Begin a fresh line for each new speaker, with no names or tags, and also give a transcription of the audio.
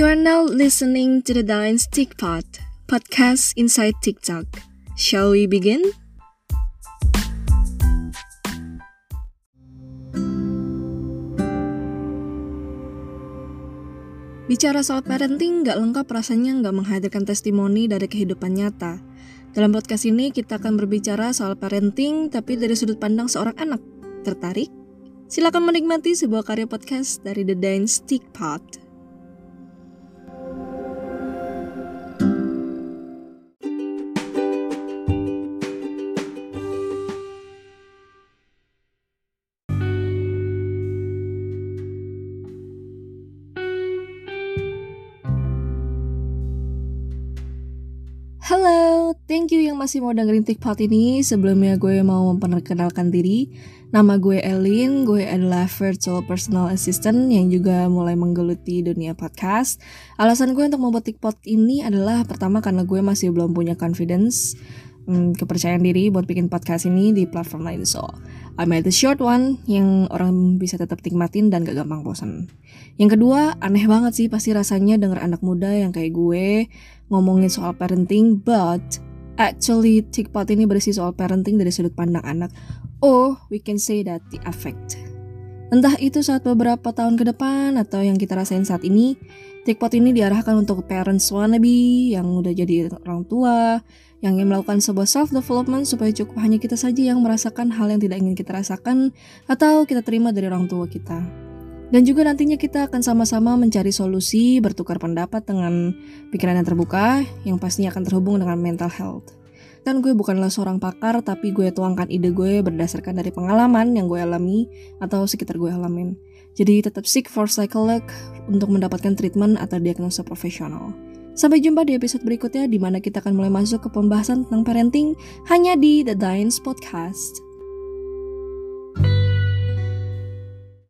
You are now listening to the Dines TikPod, podcast inside TikTok. Shall we begin? Bicara soal parenting nggak lengkap rasanya nggak menghadirkan testimoni dari kehidupan nyata. Dalam podcast ini kita akan berbicara soal parenting tapi dari sudut pandang seorang anak. Tertarik? Silakan menikmati sebuah karya podcast dari The Dance Stick Pod. Halo, thank you yang masih mau dengerin TikTok ini. Sebelumnya gue mau memperkenalkan diri. Nama gue Elin, gue adalah virtual personal assistant yang juga mulai menggeluti dunia podcast. Alasan gue untuk membuat TikTok ini adalah pertama karena gue masih belum punya confidence, hmm, kepercayaan diri buat bikin podcast ini di platform lain. So, I made the short one yang orang bisa tetap nikmatin dan gak gampang bosan. Yang kedua, aneh banget sih pasti rasanya denger anak muda yang kayak gue ngomongin soal parenting, but actually TikTok ini berisi soal parenting dari sudut pandang anak. Or we can say that the effect. Entah itu saat beberapa tahun ke depan atau yang kita rasain saat ini, TikTok ini diarahkan untuk parents wannabe yang udah jadi orang tua, yang ingin melakukan sebuah self-development supaya cukup hanya kita saja yang merasakan hal yang tidak ingin kita rasakan atau kita terima dari orang tua kita. Dan juga nantinya kita akan sama-sama mencari solusi, bertukar pendapat dengan pikiran yang terbuka, yang pastinya akan terhubung dengan mental health. Dan gue bukanlah seorang pakar, tapi gue tuangkan ide gue berdasarkan dari pengalaman yang gue alami atau sekitar gue alamin. Jadi tetap seek for psycholog untuk mendapatkan treatment atau diagnosa profesional. Sampai jumpa di episode berikutnya di mana kita akan mulai masuk ke pembahasan tentang parenting hanya di The Dines Podcast.